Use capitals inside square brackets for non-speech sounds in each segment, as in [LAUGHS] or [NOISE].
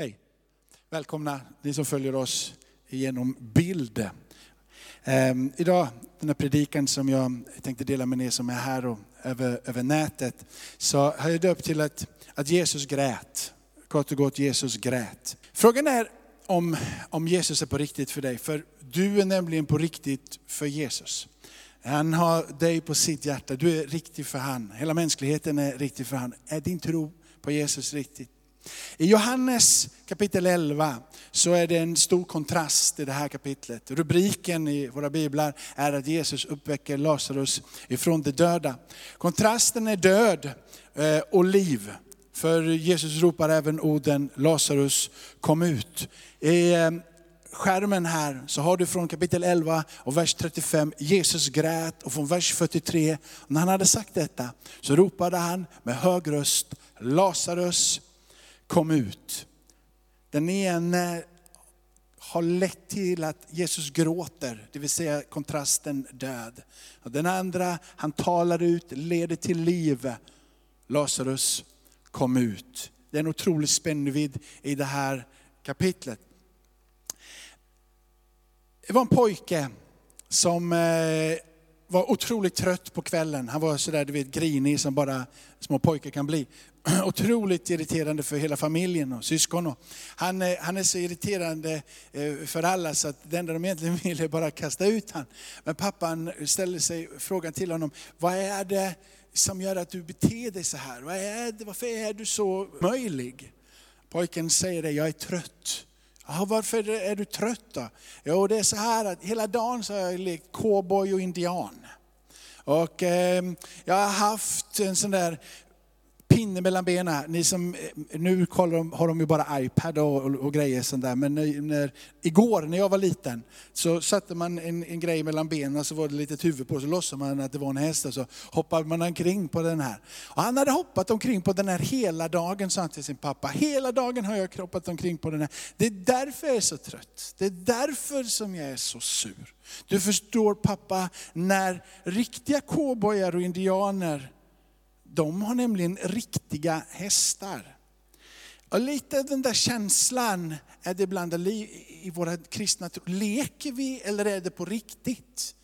Hej! Välkomna ni som följer oss genom bild. Ehm, idag, den här predikan som jag tänkte dela med er som är här och över, över nätet, så har jag döpt till att, att Jesus grät. Kort och gott, Jesus grät. Frågan är om, om Jesus är på riktigt för dig, för du är nämligen på riktigt för Jesus. Han har dig på sitt hjärta, du är riktig för han. Hela mänskligheten är riktig för han. Är din tro på Jesus riktigt? I Johannes kapitel 11 så är det en stor kontrast i det här kapitlet. Rubriken i våra biblar är att Jesus uppväcker Lazarus ifrån de döda. Kontrasten är död eh, och liv. För Jesus ropar även orden Lazarus kom ut. I eh, skärmen här så har du från kapitel 11 och vers 35, Jesus grät och från vers 43, när han hade sagt detta så ropade han med hög röst, Lazarus kom ut. Den ene har lett till att Jesus gråter, det vill säga kontrasten död. Och den andra, han talar ut, leder till liv. Lazarus kom ut. Det är en otrolig spännvidd i det här kapitlet. Det var en pojke som eh, var otroligt trött på kvällen. Han var sådär du vet, grinig som bara små pojkar kan bli. [CLEARS THROAT] Otroligt irriterande för hela familjen och syskon. Han, eh, han är så irriterande eh, för alla så att det enda de egentligen [LAUGHS] vill är bara kasta ut honom. Men pappan ställer sig frågan till honom, vad är det som gör att du beter dig så här? Vad är det, varför är du så möjlig? Pojken säger det, jag är trött. Ja, varför är du trött då? Jo, det är så här att hela dagen så har jag lekt cowboy och indian. Och eh, jag har haft en sån där pinne mellan benen. Ni som, eh, nu kollar har de ju bara iPad och, och, och grejer sånt där. Men när, när, igår när jag var liten så satte man en, en grej mellan benen så var det ett litet huvud på så låtsade man att det var en häst och så hoppade man omkring på den här. Och han hade hoppat omkring på den här hela dagen sa han till sin pappa. Hela dagen har jag hoppat omkring på den här. Det är därför jag är så trött. Det är därför som jag är så sur. Du förstår pappa, när riktiga cowboyar och indianer de har nämligen riktiga hästar. Och lite den där känslan är det ibland i våra kristna tro. Leker vi eller är det på riktigt?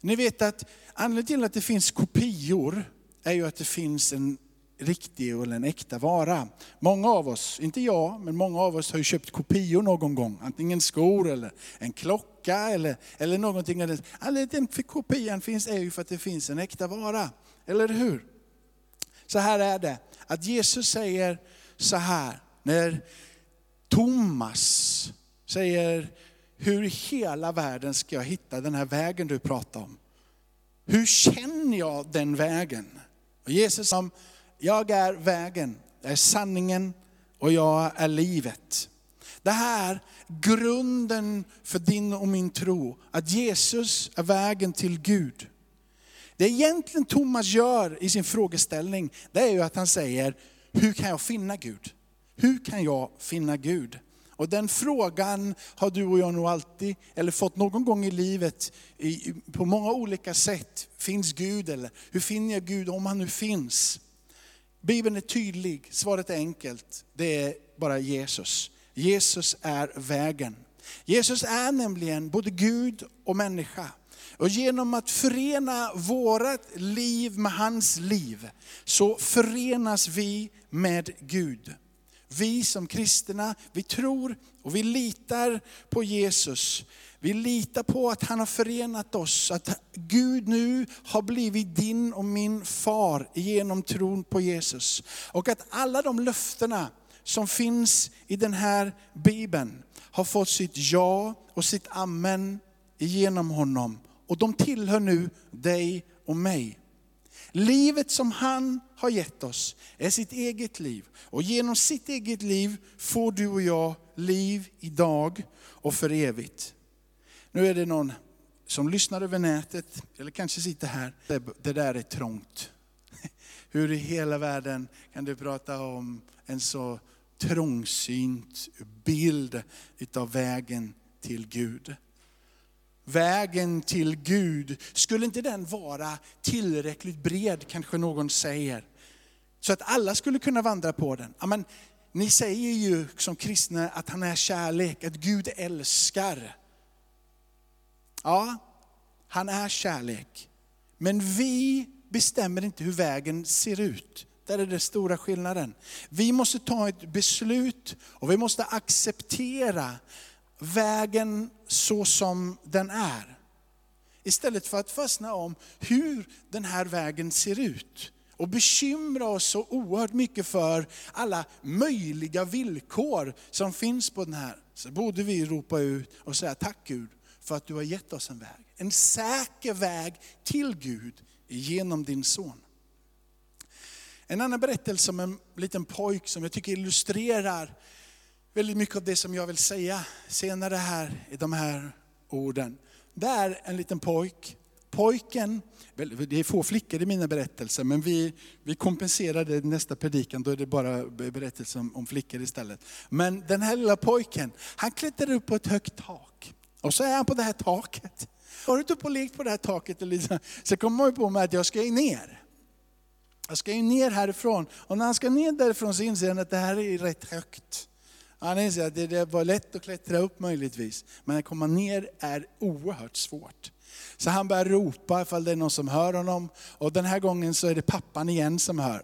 Ni vet att anledningen till att det finns kopior är ju att det finns en riktig eller en äkta vara. Många av oss, inte jag, men många av oss har ju köpt kopior någon gång. Antingen skor eller en klocka eller, eller någonting. Anledningen till att kopian finns är ju för att det finns en äkta vara. Eller hur? Så här är det, att Jesus säger så här, när Thomas säger, hur i hela världen ska jag hitta den här vägen du pratar om? Hur känner jag den vägen? Och Jesus sa, jag är vägen, jag är sanningen och jag är livet. Det här grunden för din och min tro, att Jesus är vägen till Gud. Det egentligen Thomas gör i sin frågeställning, det är ju att han säger, hur kan jag finna Gud? Hur kan jag finna Gud? Och den frågan har du och jag nog alltid, eller fått någon gång i livet, i, på många olika sätt. Finns Gud eller hur finner jag Gud om han nu finns? Bibeln är tydlig, svaret är enkelt. Det är bara Jesus. Jesus är vägen. Jesus är nämligen både Gud och människa. Och genom att förena vårt liv med hans liv, så förenas vi med Gud. Vi som kristna, vi tror och vi litar på Jesus. Vi litar på att han har förenat oss, att Gud nu har blivit din och min far genom tron på Jesus. Och att alla de löftena som finns i den här bibeln har fått sitt ja och sitt amen genom honom. Och de tillhör nu dig och mig. Livet som han har gett oss är sitt eget liv. Och genom sitt eget liv får du och jag liv idag och för evigt. Nu är det någon som lyssnar över nätet, eller kanske sitter här. Det där är trångt. [LAUGHS] Hur i hela världen kan du prata om en så trångsynt bild utav vägen till Gud? Vägen till Gud, skulle inte den vara tillräckligt bred, kanske någon säger? Så att alla skulle kunna vandra på den. Amen, ni säger ju som kristna att han är kärlek, att Gud älskar. Ja, han är kärlek. Men vi bestämmer inte hur vägen ser ut. Där är den stora skillnaden. Vi måste ta ett beslut och vi måste acceptera vägen så som den är. Istället för att fastna om hur den här vägen ser ut. Och bekymra oss så oerhört mycket för alla möjliga villkor som finns på den här. Så borde vi ropa ut och säga tack Gud för att du har gett oss en väg. En säker väg till Gud genom din son. En annan berättelse om en liten pojk som jag tycker illustrerar väldigt mycket av det som jag vill säga senare här i de här orden. Det är en liten pojk. Pojken, det är få flickor i mina berättelser, men vi, vi kompenserar det i nästa predikan, då är det bara berättelser om, om flickor istället. Men den här lilla pojken, han klättrar upp på ett högt tak. Och så är han på det här taket. Har du inte på lekt på det här taket? Så kommer man ju på mig att jag ska ju ner. Jag ska ju ner härifrån. Och när han ska ner därifrån så inser han att det här är rätt högt. Han inser att det var lätt att klättra upp möjligtvis, men att komma ner är oerhört svårt. Så han börjar ropa ifall det är någon som hör honom. Och den här gången så är det pappan igen som hör.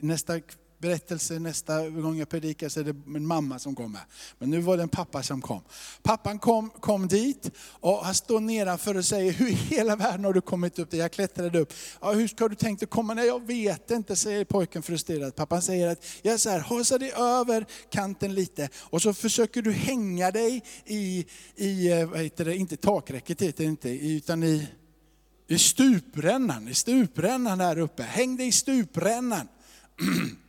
nästa berättelse nästa gång jag predikar så är det min mamma som kommer. Men nu var det en pappa som kom. Pappan kom, kom dit och han står nedanför och säger, hur i hela världen har du kommit upp Jag klättrade upp. Ja, hur ska du tänkt att komma? Nej, jag vet inte, säger pojken frustrerat. Pappan säger att, jag så här, hasa dig över kanten lite och så försöker du hänga dig i, i eh, vad heter det, inte takräcket heter det inte, utan i, i stuprännan, i stuprännan där uppe. Häng dig i stuprännan. [CLEARS THROAT]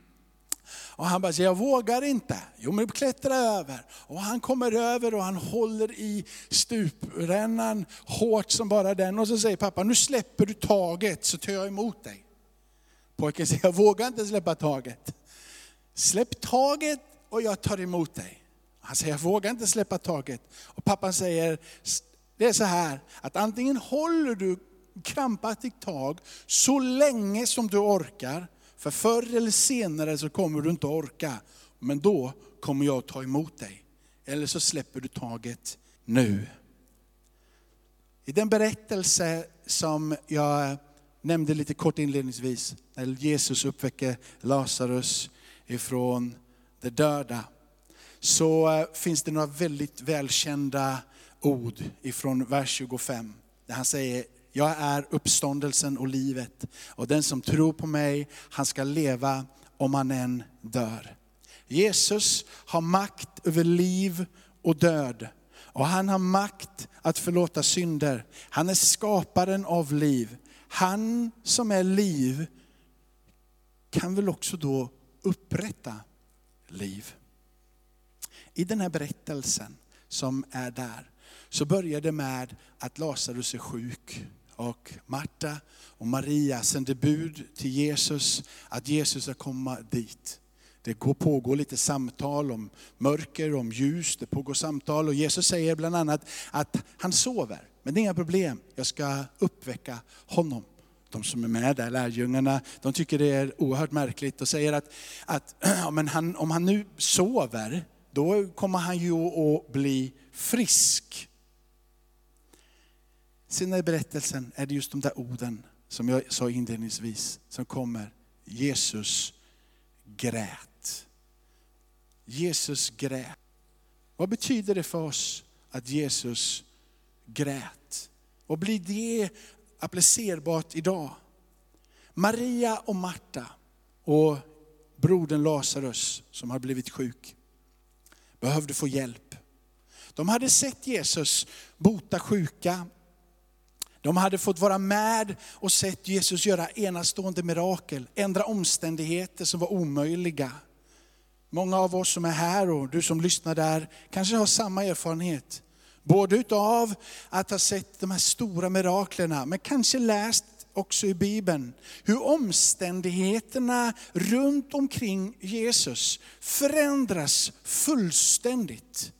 Och han bara, jag vågar inte. Jo men klättra över. Och han kommer över och han håller i stuprännan hårt som bara den. Och så säger pappa, nu släpper du taget så tar jag emot dig. Pojken säger, jag vågar inte släppa taget. Släpp taget och jag tar emot dig. Han säger, jag vågar inte släppa taget. Och pappan säger, det är så här, att antingen håller du krampaktigt tag så länge som du orkar, för förr eller senare så kommer du inte orka, men då kommer jag ta emot dig. Eller så släpper du taget nu. I den berättelse som jag nämnde lite kort inledningsvis, när Jesus uppväcker Lazarus ifrån de döda, så eh, finns det några väldigt välkända ord ifrån vers 25. Där han säger, jag är uppståndelsen och livet. Och den som tror på mig, han ska leva om han än dör. Jesus har makt över liv och död. Och han har makt att förlåta synder. Han är skaparen av liv. Han som är liv kan väl också då upprätta liv. I den här berättelsen som är där, så börjar det med att Lazarus är sjuk. Och Marta och Maria sände bud till Jesus att Jesus ska komma dit. Det pågår lite samtal om mörker, om ljus, det pågår samtal och Jesus säger bland annat att han sover. Men det är inga problem, jag ska uppväcka honom. De som är med där, lärjungarna, de tycker det är oerhört märkligt och säger att, att [CLEARS THROAT] ja, men han, om han nu sover, då kommer han ju att bli frisk. Sen i berättelsen är det just de där orden som jag sa inledningsvis som kommer. Jesus grät. Jesus grät. Vad betyder det för oss att Jesus grät? Och blir det applicerbart idag? Maria och Marta och brodern Lazarus som har blivit sjuk behövde få hjälp. De hade sett Jesus bota sjuka, de hade fått vara med och sett Jesus göra enastående mirakel, ändra omständigheter som var omöjliga. Många av oss som är här och du som lyssnar där kanske har samma erfarenhet. Både utav att ha sett de här stora miraklerna, men kanske läst också i Bibeln, hur omständigheterna runt omkring Jesus förändras fullständigt.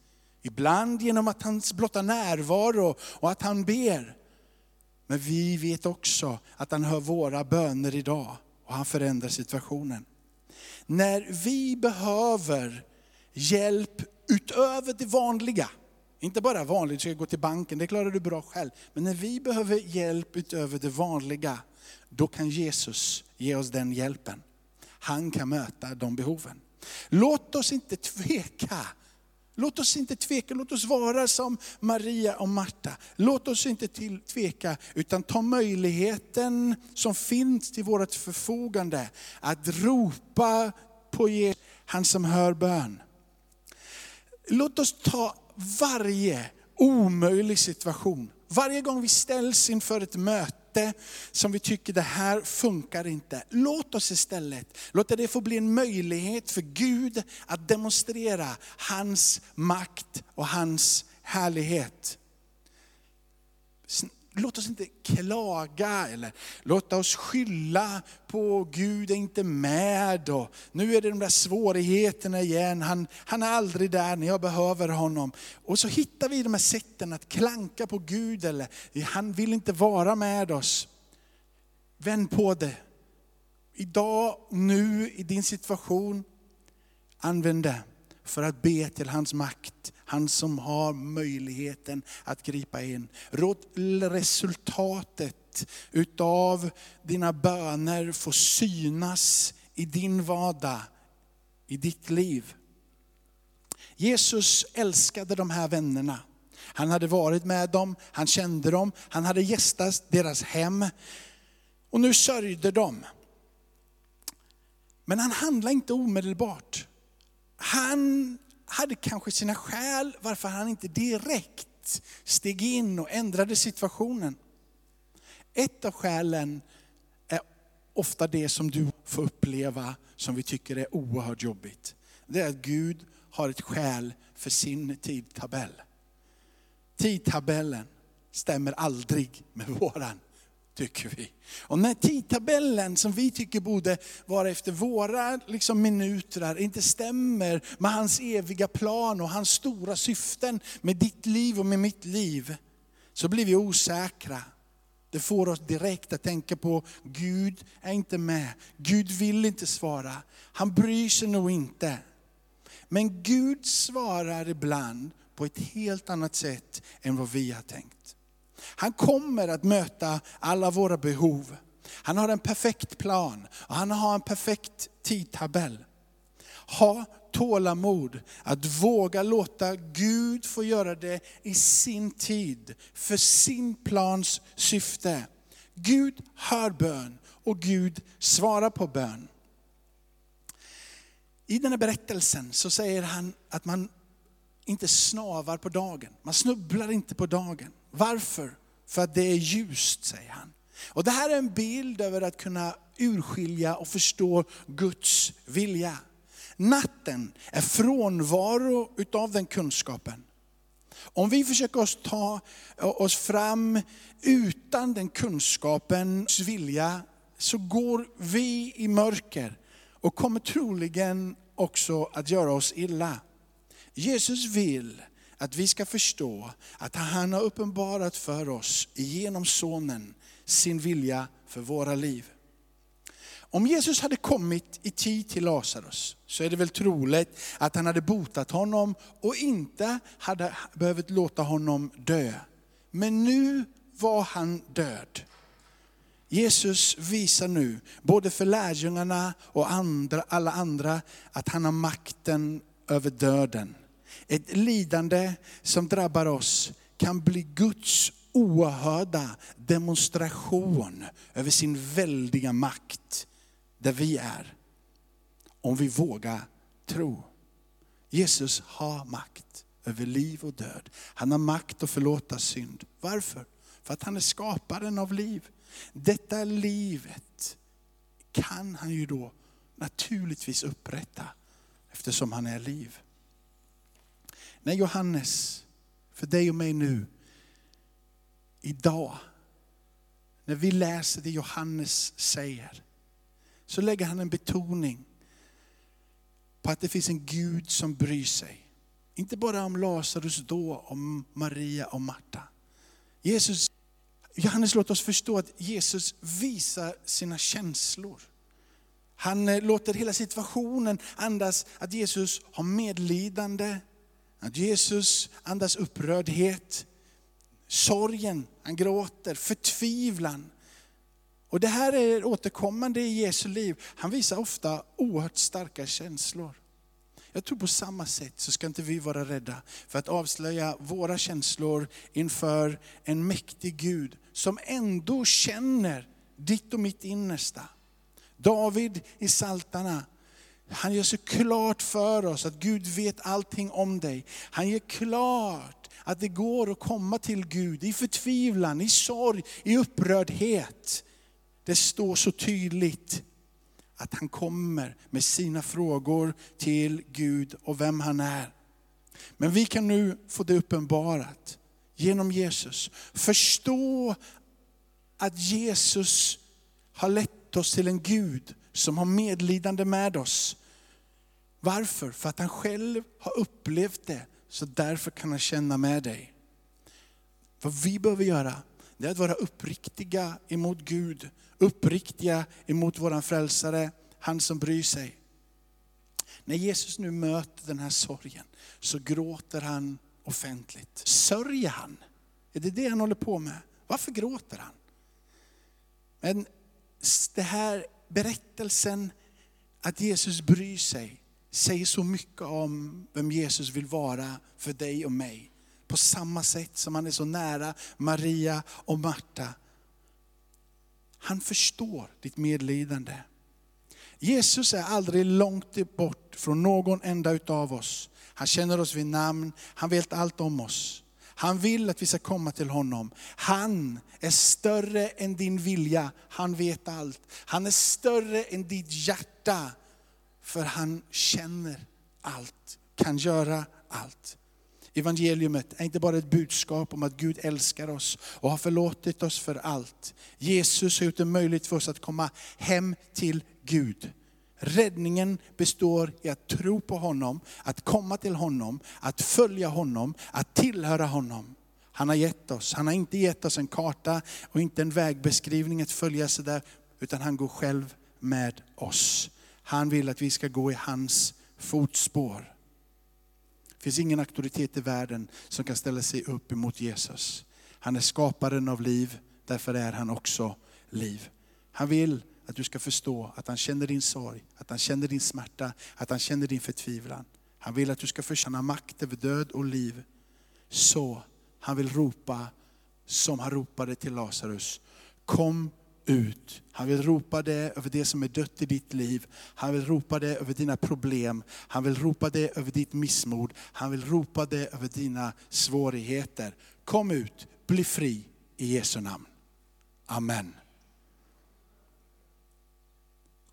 Ibland genom att hans blotta närvaro och att han ber. Men vi vet också att han hör våra böner idag och han förändrar situationen. när vi behöver hjälp utöver det vanliga. Inte bara vanligt, ska gå till banken, det klarar du bra själv. Men när vi behöver hjälp utöver det vanliga, då kan Jesus ge oss den hjälpen. Han kan möta de behoven. Låt oss inte tveka. Låt oss inte tveka, låt oss vara som Maria och Marta. Låt oss inte till, tveka, utan ta möjligheten som finns till vårt förfogande att ropa på Jesus, han som hör bön. Låt oss ta varje omöjlig situation, varje gång vi ställs inför ett möte som vi tycker det här funkar inte. Låt oss istället låta det få bli en möjlighet för Gud att demonstrera hans makt och hans härlighet låt oss inte klaga eller låta oss skylla på Gud är inte med och nu är det de där svårigheterna igen. Han, han är aldrig där när jag behöver honom. Och så hittar vi de här sätten att klanka på Gud eller han vill inte vara med oss. Vänd på det. Idag, nu, i din situation, använd det för att be till hans makt. Han som har möjligheten att gripa in. Låt resultatet utav dina böner få synas i din vardag, i ditt liv. Jesus älskade de här vännerna. Han hade varit med dem, han kände dem, han hade gästat deras hem. Och nu sörjde de. Men han handlade inte omedelbart. Han hade kanske sina skäl varför han inte direkt steg in och ändrade situationen. Ett av skälen är ofta det som du får uppleva som vi tycker är oerhört jobbigt. Det är att Gud har ett skäl för sin tidtabell. Tidtabellen stämmer aldrig med våran tycker vi. Och när tidtabellen som vi tycker borde vara efter våra liksom, minuter inte stämmer med hans eviga plan och hans stora syften med ditt liv och med mitt liv, så blir vi osäkra. Det får oss direkt att tänka på, Gud är inte med. Gud vill inte svara. Han bryr sig nog inte. Men Gud svarar ibland på ett helt annat sätt än vad vi har tänkt. Han kommer att möta alla våra behov. Han har en perfekt plan och han har en perfekt tidtabell. Ha tålamod att våga låta Gud få göra det i sin tid, för sin plans syfte. Gud hör bön och Gud svarar på bön. I den här berättelsen så säger han att man inte snavar på dagen. Man snubblar inte på dagen. Varför? För att det är ljust, säger han. Och det här är en bild över att kunna urskilja och förstå Guds vilja. Natten är frånvaro utav den kunskapen. Om vi försöker oss ta oss fram utan den kunskapens vilja, så går vi i mörker och kommer troligen också att göra oss illa. Jesus vill att vi ska förstå att han har uppenbarat för oss genom sonen sin vilja för våra liv. Om Jesus hade kommit i tid till Lazarus så är det väl troligt att han hade botat honom och inte hade behövt låta honom dö. Men nu var han död. Jesus visar nu, både för lärjungarna och andra, alla andra, att han har makten över döden. Ett lidande som drabbar oss kan bli Guds oerhörda demonstration över sin väldiga makt där vi är. Om vi vågar tro. Jesus har makt över liv och död. Han har makt att förlåta synd. Varför? För att han är skaparen av liv. Detta livet kan han ju då naturligtvis upprätta eftersom han är liv. När Johannes, för dig och mig nu, idag, när vi läser det Johannes säger, så lägger han en betoning på att det finns en Gud som bryr sig. Inte bara om Lazarus då, om Maria och Marta. Jesus, Johannes låter oss förstå att Jesus visar sina känslor. Han eh, låter hela situationen andas att Jesus har medlidande, att Jesus andas upprördhet, sorgen, han gråter, förtvivlan. Och det här är återkommande i Jesu liv. Han visar ofta oerhört starka känslor. Jag tror på samma sätt så ska inte vi vara rädda för att avslöja våra känslor inför en mäktig Gud som ändå känner ditt och mitt innersta. David i Saltarna, han gör så klart för oss att Gud vet allting om dig. Han gör klart att det går att komma till Gud i förtvivlan, i sorg, i upprördhet. Det står så tydligt att han kommer med sina frågor till Gud och vem han är. Men vi kan nu få det uppenbarat genom Jesus. Förstå att Jesus har lett oss till en Gud som har medlidande med oss. Varför? För att han själv har upplevt det, så därför kan han känna med dig. Vad vi behöver göra, det är att vara uppriktiga emot Gud, uppriktiga emot våran frälsare, han som bryr sig. När Jesus nu möter den här sorgen så gråter han offentligt. Sörjer han? Är det det han håller på med? Varför gråter han? Men det här berättelsen att Jesus bryr sig säger så mycket om vem Jesus vill vara för dig och mig. På samma sätt som han är så nära Maria och Marta. Han förstår ditt medlidande. Jesus är aldrig långt bort från någon enda utav oss. Han känner oss vid namn, han vet allt om oss. Han vill att vi ska komma till honom. Han är större än din vilja, han vet allt. Han är större än ditt hjärta, för han känner allt, kan göra allt. Evangeliumet är inte bara ett budskap om att Gud älskar oss och har förlåtit oss för allt. Jesus har gjort det möjligt för oss att komma hem till Gud. Räddningen består i att tro på honom, att komma till honom, att följa honom, att tillhöra honom. Han har gett oss, han har inte gett oss en karta och inte en vägbeskrivning att följa sig där, utan han går själv med oss. Han vill att vi ska gå i hans fotspår. Det finns ingen auktoritet i världen som kan ställa sig upp emot Jesus. Han är skaparen av liv, därför är han också liv. Han vill att du ska förstå att han känner din sorg, att han känner din smärta, att han känner din förtvivlan. Han vill att du ska förtjäna makt över död och liv. Så han vill ropa som han ropade till Lazarus. Kom ut. Han vill ropa det över det som är dött i ditt liv. Han vill ropa det över dina problem. Han vill ropa det över ditt missmod. Han vill ropa det över dina svårigheter. Kom ut, bli fri i Jesu namn. Amen.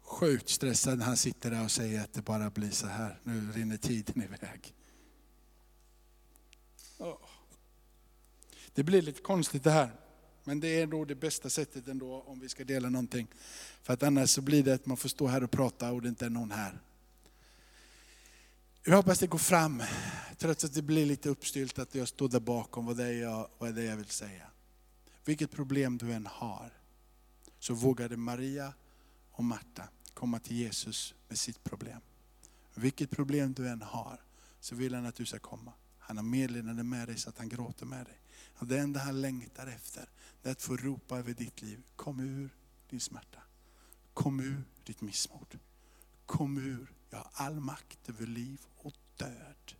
Sjukt stressad när han sitter där och säger att det bara blir så här. Nu rinner tiden iväg. Det blir lite konstigt det här. Men det är nog det bästa sättet ändå om vi ska dela någonting. För att annars så blir det att man får stå här och prata och det inte är någon här. Jag hoppas det går fram, trots att det blir lite uppstylt att jag står där bakom vad det är jag, vad det är jag vill säga. Vilket problem du än har, så vågade Maria och Marta komma till Jesus med sitt problem. Vilket problem du än har, så vill han att du ska komma. Han har medlidande med dig så att han gråter med dig. Och det enda han längtar efter, det är att få ropa över ditt liv. Kom ur din smärta. Kom ur ditt missmod. Kom ur, jag har all makt över liv och död.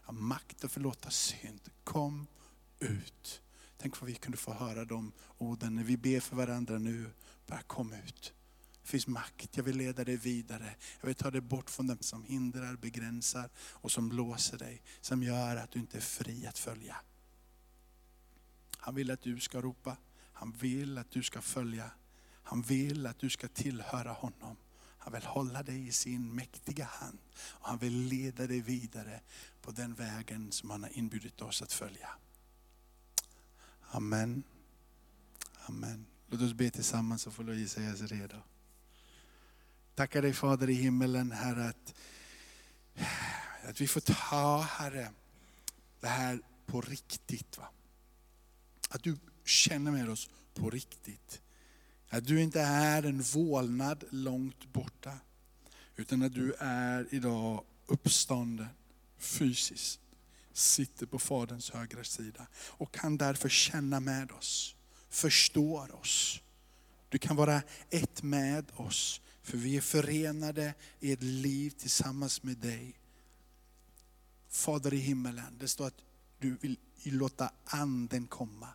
Jag har makt att förlåta synd. Kom ut. Tänk vad vi kunde få höra de orden när vi ber för varandra nu. Bara kom ut. Det finns makt, jag vill leda dig vidare. Jag vill ta dig bort från dem som hindrar, begränsar och som låser dig. Som gör att du inte är fri att följa. Han vill att du ska ropa. Han vill att du ska följa. Han vill att du ska tillhöra honom. Han vill hålla dig i sin mäktiga hand. Och han vill leda dig vidare på den vägen som han har inbjudit oss att följa. Amen. Amen. Låt oss be tillsammans så får Louise säga sig redo. Tackar dig Fader i himmelen, Herre, att, att vi får ta, Herre, det här på riktigt. Va? Att du känner med oss på riktigt. Att du inte är en vålnad långt borta. Utan att du är idag uppstånden fysiskt, sitter på Faderns högra sida och kan därför känna med oss, förstår oss. Du kan vara ett med oss, för vi är förenade i ett liv tillsammans med dig. Fader i himmelen, det står att du vill låta anden komma.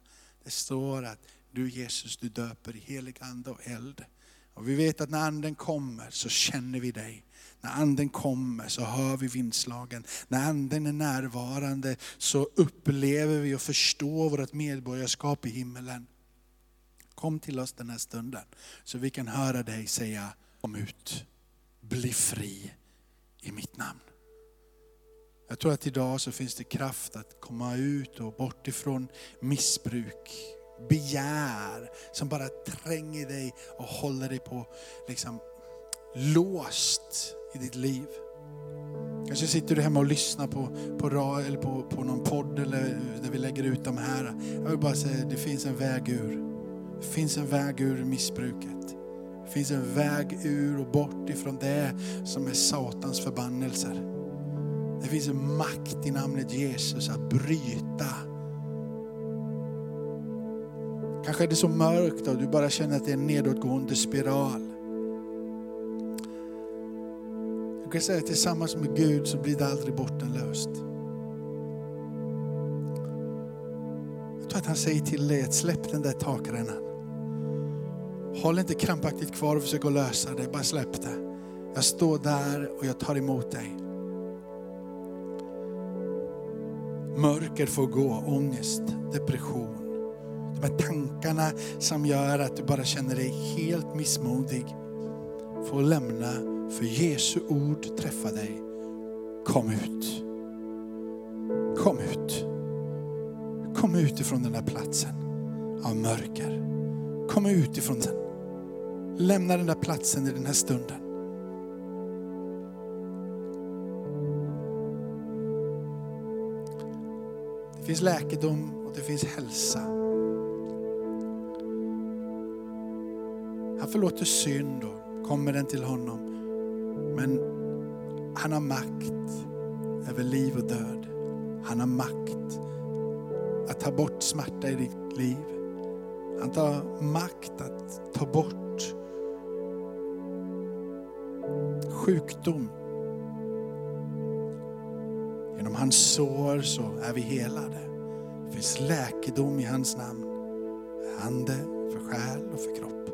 Det står att du Jesus, du döper i helig ande och eld. Och vi vet att när anden kommer så känner vi dig. När anden kommer så hör vi vindslagen. När anden är närvarande så upplever vi och förstår vårt medborgarskap i himmelen. Kom till oss den här stunden så vi kan höra dig säga, kom ut, bli fri i mitt namn. Jag tror att idag så finns det kraft att komma ut och bort ifrån missbruk, begär som bara tränger dig och håller dig på liksom låst i ditt liv. Kanske sitter du hemma och lyssnar på, på, eller på, på någon podd eller där vi lägger ut de här. Jag vill bara säga att det finns en väg ur. Det finns en väg ur missbruket. Det finns en väg ur och bort ifrån det som är Satans förbannelser. Det finns en makt i namnet Jesus att bryta. Kanske är det så mörkt och du bara känner att det är en nedåtgående spiral. Jag kan säga att tillsammans med Gud så blir det aldrig bortenlöst. Jag tror att han säger till dig att släpp den där takrännan. Håll inte krampaktigt kvar och försök att lösa det, bara släpp det. Jag står där och jag tar emot dig. Mörker får gå, ångest, depression. De här tankarna som gör att du bara känner dig helt missmodig får lämna för Jesu ord träffar dig. Kom ut. Kom ut. Kom ut ifrån den här platsen av mörker. Kom ut ifrån den. Lämna den där platsen i den här stunden. Det finns läkedom och det finns hälsa. Han förlåter synd och kommer den till honom. Men han har makt över liv och död. Han har makt att ta bort smärta i ditt liv. Han tar makt att ta bort sjukdom. Genom hans sår så är vi helade. Det finns läkedom i hans namn. Ande, för själ och för kropp.